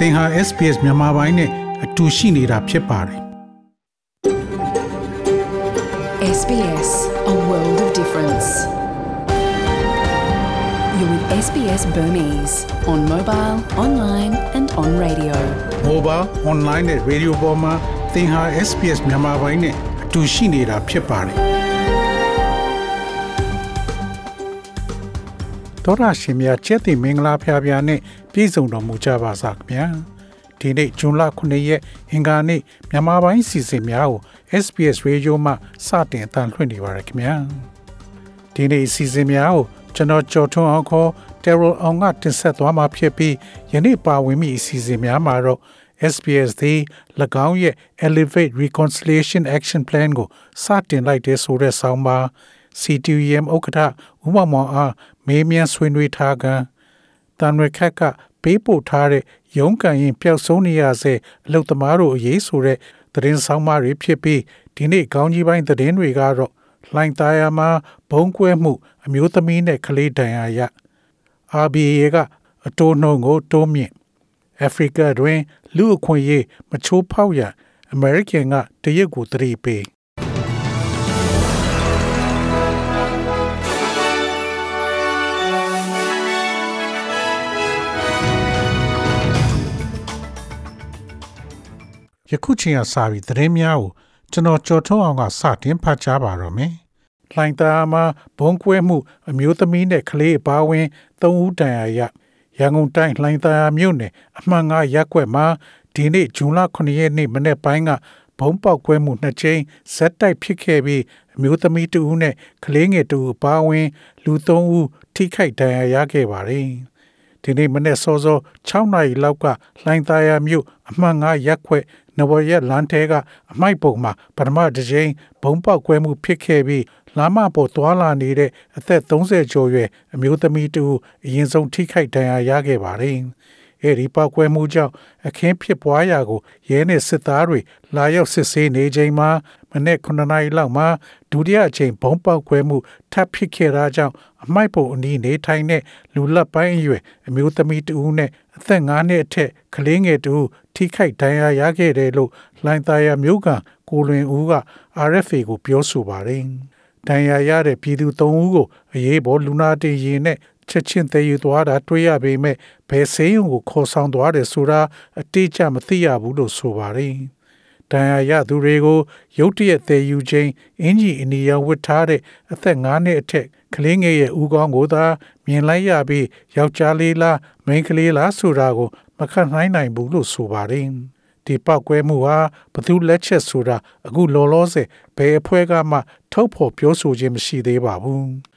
သင်ဟာ SPS မြန်မာပိုင်းနဲ့အတူရှိနေတာဖြစ်ပါတယ် SBS A world of difference. You're with SBS Burmese on mobile, online and on radio. mobile online နဲ့ radio ပေါ်မှာသင်ဟာ SPS မြန်မာပိုင်းနဲ့အတူရှိနေတာဖြစ်ပါတယ်တော်ရရှိမြကျက်တင်မင်္ဂလာဖျားဖျားနဲ့ ပြည်စုံတော်မူကြပါစားခင်ဗျာဒီနေ့ဇွန်လ9ရက်အင်္ဂါနေ့မြန်မာပိုင်းစီစဉ်များကို SPS Radio မှစတင်အသံလွှင့်နေပါရခင်ဗျာဒီနေ့စီစဉ်များကိုကျွန်တော်ကြော်ထွန်းအောင်ခေါ် Terrell အောင်ကတင်ဆက်သွားမှာဖြစ်ပြီးယနေ့ပါဝင်မိအစီအစဉ်များမှာတော့ SPS သည်၎င်းရဲ့ Elevate Reconciliation Action Plan ကိုစတင်လိုက်တဲ့ဆိုတဲ့ဆောင်းပါ CTUM ဥက္ကဋ္ဌဦးမောင်မောင်အားမေးမြန်းဆွေးနွေးထားက တန်ရခက်ကပေးပို့ထားတဲ့ရုံးကန်ရင်ပျောက်ဆုံးနေရစေအလုသမားတို့အရေးဆိုတဲ့သတင်းဆောင်မတွေဖြစ်ပြီးဒီနေ့ကောင်းကြီးပိုင်းသတင်းတွေကတော့လှိုင်သားရမှာဘုံကွဲမှု အမျိုးသမီးနဲ့ကလေးဒဏ်ရာရ RBA ကအတိုးနှုံကိုတိုးမြင့်အာဖရိကတွင် လူအခွင့်အရေးမချိုးဖောက်ရန်အမေရိကန်ကတရုတ်ကိုတတိပေး ယခုချိန်ကစပြီးသတင်းများကိုကျွန်တော်ကြော်ထုတ်အောင်ကစတင်ဖတ်ကြားပါတော့မယ်။လှိုင်သာမှာဘုံကွဲမှု အမျိုးသမီးနဲ့ကလေးအပါအဝင်၃ဦးတန်ရာရရန်ကုန်တိုင်းလှိုင်သာမြို့နယ်အမှန်ငါရက်ကွက်မှာဒီနေ့ဇွန်လ9ရက်နေ့မနေ့ပိုင်းကဘုံပေါက်ကွဲမှုနှစ်ကြိမ်ဇက်တိုက်ဖြစ်ခဲ့ပြီးအမျိုးသမီးတဦးနဲ့ကလေးငယ်တဦးအပါအဝင် လူ၃ဦးထိခိုက်ဒဏ်ရာရခဲ့ပါတယ်။ဒီနေ့မနေ့စောစော6နာရီလောက်ကလှိုင်သာယာမြို့အမှန်ငါရက်ခွက် နဝရက်လမ်းထဲကအမိုက်ပုံမှာပထမတစ်ကြိမ်ဘုံပေါက်ကွဲမှုဖြစ်ခဲ့ပြီးလမ်းမပေါ်သွာလာနေတဲ့အသက်30ကျော်ရွယ်အမျိုးသမီးတူအရင်ဆုံးထိခိုက်ဒဏ်ရာရခဲ့ပါတယ်။ အဲဒီပောက်ကွဲမှုကြောင့်အခင်းဖြစ်ပွားရာကိုရဲနဲ့စစ်သားတွေလာရောက်စစ်ဆေးနေချိန်မှာမနေ့9နာရီလောက်မှာဒုတိယအကြိမ်ဘုံပေါက်ကွဲမှုထပ်ဖြစ်ခဲ့တာကြောင့်အမိုက်ပုံအနီးနေထိုင်တဲ့လူလက်ပိုင်းအရွယ်အမျိုးသမီးတဦးနဲ့အသက်9နှစ်အထက်ကလေးငယ်တဦးထိခိုက်ဒဏ်ရာရခဲ့တယ်လို့လိုင်သားရမျိုးကကိုလွင်ဦးက RFA ကိုပြောဆိုပါတယ်။ဒဏ်ရာရတဲ့ပြည်သူ၃ဦးကိုအရေးပေါ်လူနာတင်ရင်နဲ့ ချက်ချင်းတည်ယူသွားတာတွေ့ရပေမဲ့ဘယ်ဆေးရုံကိုခေါ်ဆောင်သွားတယ်ဆိုတာအတိအကျမသိရဘူးလို့ဆိုပါတယ်။ဒဏ်ရာရသူတွေကိုရုတ်တရက်တည်ယူခြင်းအင်ဂျီအနီယာဝတ်ထားတဲ့အသက်9နှစ်အထက်ကလေးငယ်ရဲ့ဦးခေါင်းကိုသာမြင်လိုက်ရပြီးယောက်ျားလေးလားမိန်းကလေးလားဆိုတာကိုမခံနိုင်နိုင်ဘူးလို့ဆိုပါတယ်။ဒီပောက်ကွဲမှုဟာဘသူလက်ချက်ဆိုတာအခုလောလောဆယ်ဘယ်အဖွဲ့ကမှထုတ်ဖော်ပြောဆိုခြင်းမရှိသေးပါဘူး။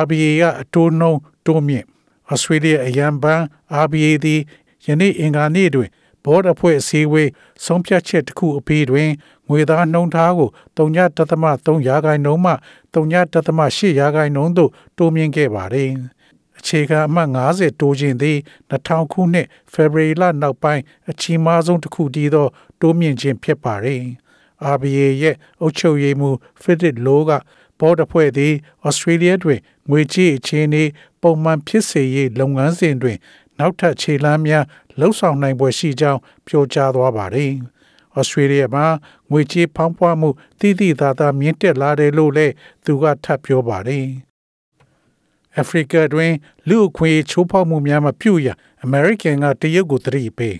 RBA ကအတိုးနှုံတိုးမြင့်ဩစတြေးလျအရန်ဘန် RBA သည်ယနေ့အင်္ဂါနေ့တွင်ဘော်ဒအဖွဲ့အစည်းအဝေးဆုံးဖြတ်ချက်တစ်ခုအပြီးတွင်ငွေသားနှုံထားကို3.3ရာခိုင်နှုန်းမှ3.8ရာခိုင်နှုန်းသို့တိုးမြင့်ခဲ့ပါတယ်။အခြေခံအမှတ်90တိုးခြင်းသည်2000ခုနှစ်ဖေဖော်ဝါရီလနောက်ပိုင်းအကြီးမားဆုံးတစ်ခုတည်းသောတိုးမြင့်ခြင်းဖြစ်ပါတယ်။ RBA ရဲ့အုပ်ချုပ်ရေးမှူး Philip Low က ဘော်ဒဖွဲ့သည်ဩစတြေးလျတွင်ငွေကြေးအခြေအနေပုံမှန်ဖြစ်စေရေးလုပ်ငန်းစဉ်တွင် နောက်ထပ်ခြေလှမ်းများလှုပ်ဆောင်နိုင်ပွဲရှိကြောင်းပြောကြားသွားပါတယ်။ဩစတြေးလျမှာငွေကြေးဖောင်းပွားမှုတိတိသာသာမြင့်တက်လာတယ်လို့လည်းသူကထပ်ပြောပါတယ်။အာဖရိကတွင်လူအခွင့်အရေးချိုးဖောက်မှုများမပြုရအမေရိကန်ကတရုတ်ကိုတတိပေး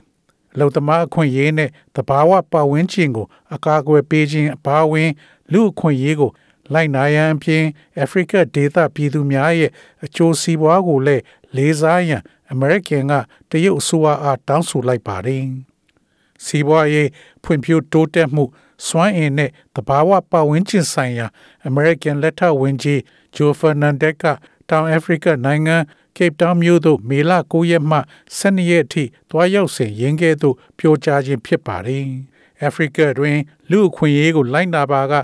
လုံသမားအခွင့်အရေးနဲ့တဘာဝပတ်ဝန်းကျင်ကို အကာအကွယ်ပေးခြင်းအပါအဝင် လူအခွင့်အရေးကို လိုက်နာရန်အပြင်အာဖရိကဒေသပြည်သူများရဲ့အကျိုးစီးပွားကိုလည်းလေးစားရန်အမေရိကန်ကတရုတ်အစိုးရအားတောင်းဆိုလိုက်ပါတယ်။စီးပွားရေးဖွံ့ဖြိုးတိုးတက်မှုစွမ်းအင်နဲ့တဘာဝပတ်ဝန်းကျင်ဆိုင်ရာအမေရိကန်လက်ထောက်ဝန်ကြီးဂျိုဖာနန်ဒက်ကတောင်အာဖရိကနိုင်ငံကေပတောင်မြို့သို့မေလ9ရက်မှ12ရက်အထိတွားရောက်စဉ်ရင်းကဲ့သို့ပြောကြားခြင်းဖြစ်ပါတယ်။အာဖရိကတွင်လူအခွင့်အရေးကိုလိုက်နာပါက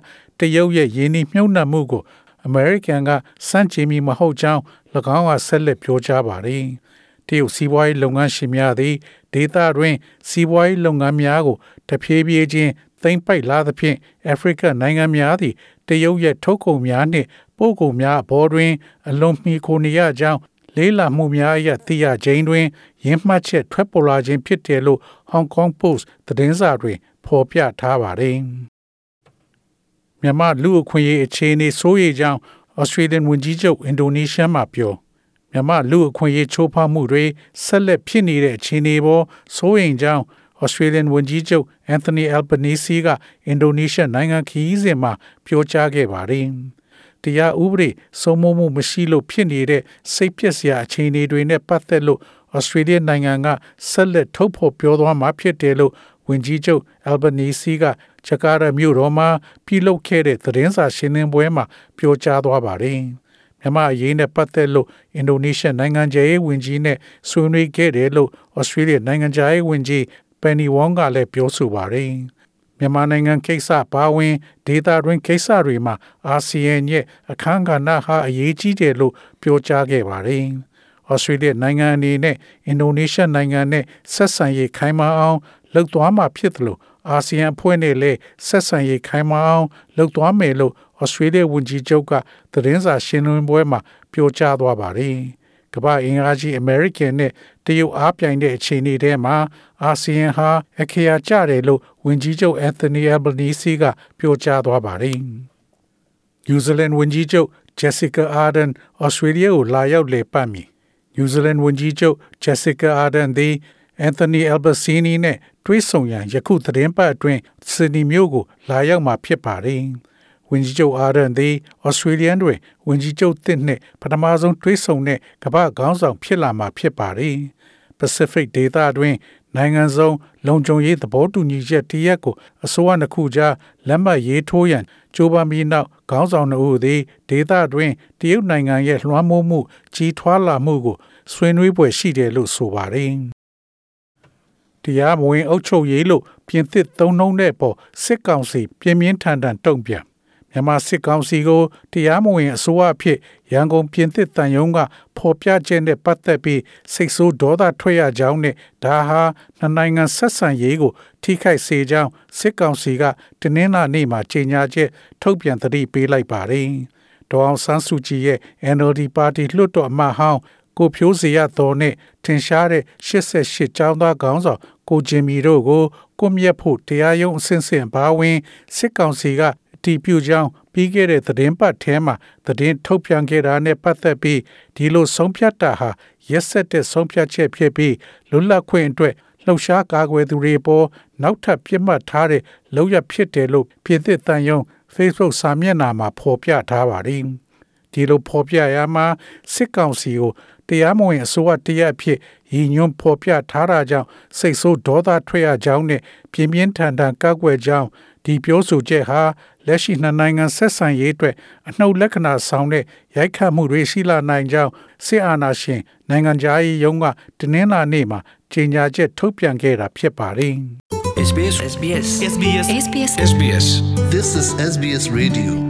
တရုတ်ရဲ့ယင်းနှမြုံနှံမှုကိုအမေရိကန်ကစန့်ကျင်မိမဟုတ်ကြောင်း၎င်းကဆက်လက်ပြောကြားပါတယ်။တရုတ်စီးပွားရေးလုပ်ငန်းရှင်များသည်ဒေသတွင်စီးပွားရေးလုပ်ငန်းများကိုတဖြည်းဖြည်းချင်းသိမ့်ပိုက်လာသဖြင့်အာဖရိကနိုင်ငံများသည်တရုတ်ရဲ့ထုတ်ကုန်များနှင့်ပို့ကုန်များအပေါ်တွင် အလွန်မှီခိုနေရကြောင်းလေးလာမှုများအရသိရခြင်းတွင်ရင်းမှတ်ချက်ထွက်ပေါ်လာခြင်းဖြစ်တယ်လို့ Hong Kong Post သတင်းစာတွင်ဖော်ပြထားပါတယ်။ မြန်မာလူအခွင့်အရေးအခြေအနေဆိုးရိမ်ကြောင်း Australian ဝန်ကြီးချုပ်အင်ဒိုနီးရှားမှပြောမြန်မာလူအခွင့်အရေးချိုးဖောက်မှုတွေဆက်လက်ဖြစ်နေတဲ့အခြေအနေပေါ်စိုးရိမ်ကြောင်း Australian ဝန်ကြီးချုပ် Anthony Albanese ကအင်ဒိုနီးရှားနိုင်ငံခရီးစဉ်မှာပြောကြားခဲ့ပါတယ်။တရားဥပဒေစိုးမိုးမှုမရှိလို့ဖြစ်နေတဲ့စိတ်ပျက်စရာအခြေအနေတွေနဲ့ပတ်သက်လို့ Australia နိုင်ငံကဆက်လက်ထုတ်ဖော်ပြောသွားမှာဖြစ်တယ်လို့ ဝန်ကြီးချုပ် Albanese ကဂျကာတာမြို့တော်မှာပြုလုပ်ခဲ့တဲ့သတင်းစာရှင်းလင်းပွဲမှာပြောကြားသွားပါတယ်။မြန်မာအရေးနဲ့ပတ်သက်လို့အင်ဒိုနီးရှားနိုင်ငံရေးဝန်ကြီးနဲ့ဆွေးနွေးခဲ့တယ်လို့ Australia နိုင်ငံရေးဝန်ကြီး Penny Wong ကလည်းပြောဆိုပါတယ်။မြန်မာနိုင်ငံကိစ္စပါဝင်ဒေတာတွင်ကိစ္စတွေမှာအာဆီယံရဲ့အခမ်းကဏ္ဍဟာအရေးကြီးတယ်လို့ပြောကြားခဲ့ပါတယ်။ Australia နိုင်ငံအနေနဲ့အင်ဒိုနီးရှားနိုင်ငံနဲ့ဆက်ဆံရေးခိုင်မာအောင် လှုပ်သွားမှာဖြစ်တယ်လို့အာဆီယံအဖွဲ့နဲ့လည်းဆက်ဆံရေးခိုင်မာအောင်လှုပ်သွားမယ်လို့ Australia ဝန်ကြီးချုပ်ကသတင်းစာရှင်းလင်းပွဲမှာပြောကြားသွားပါတယ်။ကမ္ဘာအင်အားကြီး American နဲ့တရုတ်အားပြိုင်တဲ့အခြေအနေထဲမှာအာဆီယံဟာအခရာကျတယ်လို့ဝန်ကြီးချုပ် Anthony Albanese ကပြောကြားသွားပါတယ်။ New Zealand ဝန်ကြီးချုပ် Jessica Ardern Australia ကိုလာရောက်လေပတ်မည် New Zealand ဝန်ကြီးချုပ် Jessica Ardern သည် Anthony Albanese နဲ့တွဲဆုံရန်ယခုသတင်းပတ်အတွင်းစစ်နီမျိုးကိုလာရောက်မှာဖြစ်ပါတယ်။ဝန်ကြီးချုပ်အာရန်သည်ဩစတြေးလျတွင်ဝန်ကြီးချုပ်တစ်နှင့်ပထမဆုံးတွဲဆုံတဲ့ကမ္ဘာခေါင်းဆောင်ဖြစ်လာမှာဖြစ်ပါသည်။ Pacific ဒေသတွင်နိုင်ငံစုံလုံခြုံရေးသဘောတူညီချက်တရက်ကိုအစိုးရနှစ်ခုကြားလက်မှတ်ရေးထိုးရန်ကြိုးပမ်းပြီးနောက်ခေါင်းဆောင်တို့သည်ဒေသတွင်တရုတ်နိုင်ငံရဲ့လွှမ်းမိုးမှုကြီးထွားလာမှုကိုဆွေးနွေးပွဲရှိတယ်လို့ဆိုပါတယ်။ တရားမဝင်အုပ်ချုပ်ရေးလို့ပြင်သစ်သုံးနှုံးတဲ့ပေါ်စစ်ကောင်စီပြင်းပြင်းထန်ထန်တုံ့ပြန်မြန်မာစစ်ကောင်စီကိုတရားမဝင်အစိုးရအဖြစ်ရန်ကုန်ပြင်သစ်တန်ယုံကဖော်ပြချက်နဲ့ပတ်သက်ပြီးစိတ်ဆိုးဒေါသထွက်ရကြောင်းနဲ့ဒါဟာနှစ်နိုင်ငံဆက်ဆံရေးကို ထိခိုက်စေကြောင်းစစ်ကောင်စီကတနင်္လာနေ့မှာကြေညာချက်ထုတ်ပြန်သတိပေးလိုက်ပါတယ်။ဒေါအောင်ဆန်းစုကြည်ရဲ့ NLD ပါတီလွှတ်တော်အမတ်ဟောင်း ကိုဖြိုးစေရတော်နဲ့ထင်ရှားတဲ့88ကျောင်းသားခေါင်းဆောင်ကိုဂျင်မီတို့ကိုကွန်မြက်ဖို့တရားရုံးအဆင့်ဆင့်ဘာဝင်စစ်ကောင်စီကတီးပြုကြောင်းပြီးခဲ့တဲ့သတင်းပတ်ထဲမှာသတင်းထုတ်ပြန်ခဲ့တာနဲ့ပတ်သက်ပြီးဒီလိုဆုံးဖြတ်တာဟာရက်ဆက်တဲ့ဆုံးဖြတ်ချက်ဖြစ်ပြီးလွတ်လပ်ခွင့်အတွက်လှုပ်ရှားကာကွယ်သူတွေပေါ်နောက်ထပ်ပြစ်မှတ်ထားတဲ့လောက်ရဖြစ်တယ်လို့ပြည်သစ်တန်ယုံ Facebook စာမျက်နှာမှာဖော်ပြထားပါတယ်။ ဒီလိုဖော်ပြရမှာစစ်ကောင်စီကိုတရားမဝင်အစိုးရတရက်ဖြစ်ရည်ညွှန်းဖော်ပြထားတာကြောင့်စိတ်ဆိုးဒေါသထွက်ရကြောင်းနဲ့ပြင်းပြင်းထန်ထန်ကောက်ွယ်ကြောင်းဒီပြောဆိုချက်ဟာလက်ရှိနှစ်နိုင်ငံဆက်ဆံရေးအတွက်အနှုတ်လက္ခဏာဆောင်တဲ့ရိုက်ခတ်မှုတွေရှိလာနိုင်ကြောင်းစစ်အာဏာရှင်နိုင်ငံသားရေးရုံးကတနင်္လာနေ့မှာကြေညာချက်ထုတ်ပြန်ခဲ့တာဖြစ်ပါတယ်။ SBS SBS SBS SBS SBS This is SBS Radio.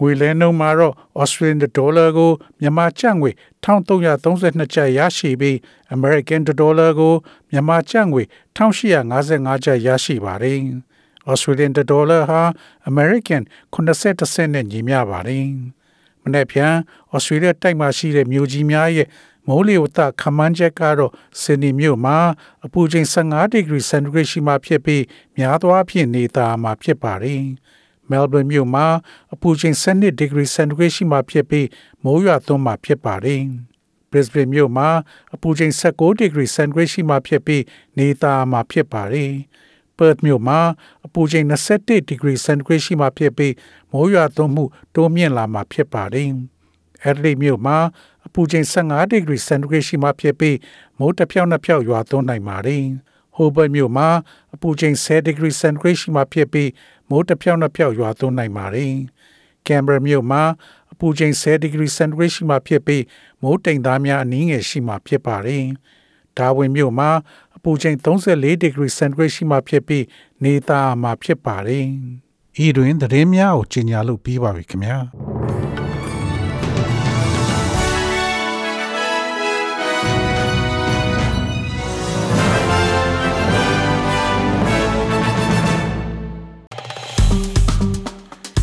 ငွေလဲနှုန်းမှာတော့ Australian dollar ကိုမြန်မာကျပ်ငွေ1332ကျပ်ရရှိပြီး American dollar ကိုမြန်မာကျပ်ငွေ1855ကျပ်ရရှိပါတယ်။ Australian dollar ဟာ American 80စနစ်နဲ့ညီမျှပါတယ်။မနေ့ပြန် Australia တိုက်မှာရှိတဲ့မြို့ကြီးများရဲ့မိုးလေဝသခန့်မှန်းချက်ကတော့ဆင်နီမြို့မှာအပူချိန်15ဒီဂရီစင်တီဂရိတ်ရှိမှဖြစ်ပြီးများသောအားဖြင့်နေတာမှာဖြစ်ပါတယ်။ Melbourne မြို့မှာအပူချိန်12ဒီဂရီစင်တီဂရိတ်ရှိမှဖြစ်ပြီးမိုးရွာသွန်းမှဖြစ်ပါတယ်။ Brisbane မြို့မှာအပူချိန်16ဒီဂရီစင်တီဂရိတ်ရှိမှဖြစ်ပြီးနေတာမှာဖြစ်ပါတယ်။ Perth မြို့မှာအပူချိန်21ဒီဂရီစင်တီဂရိတ်ရှိမှဖြစ်ပြီးမိုးရွာသွန်းမှုတိုးမြင့်လာမှာဖြစ်ပါတယ်။ Adelaide မြို့မှာအပူချိန်15ဒီဂရီစင်တီဂရိတ်ရှိမှဖြစ်ပြီးမိုးတစ်ဖြောက်နှစ်ဖြောက်ရွာသွန်းနိုင်ပါတယ်။ Hobart မြို့မှာအပူချိန်10ဒီဂရီစင်တီဂရိတ်ရှိမှဖြစ်ပြီး မိုးတစ်ဖြောက်နှစ်ဖြောက်ရွာသွန်းနိုင်ပါတယ်။ Canberra မြို့မှာအပူချိန်10ဒီဂရီစင်တီဂရိတ်ရှိမှဖြစ်ပြီးမိုးတိမ်သားများအနည်းငယ်ရှိမှဖြစ်ပါတယ်။ Darwin မြို့မှာအပူချိန်34ဒီဂရီစင်တီဂရိတ်ရှိမှဖြစ်ပြီးနေသားမှာဖြစ်ပါတယ်။ဤတွင်သတင်းများကိုကြီးညာလို့ပြီးပါပြီခင်ဗျာ။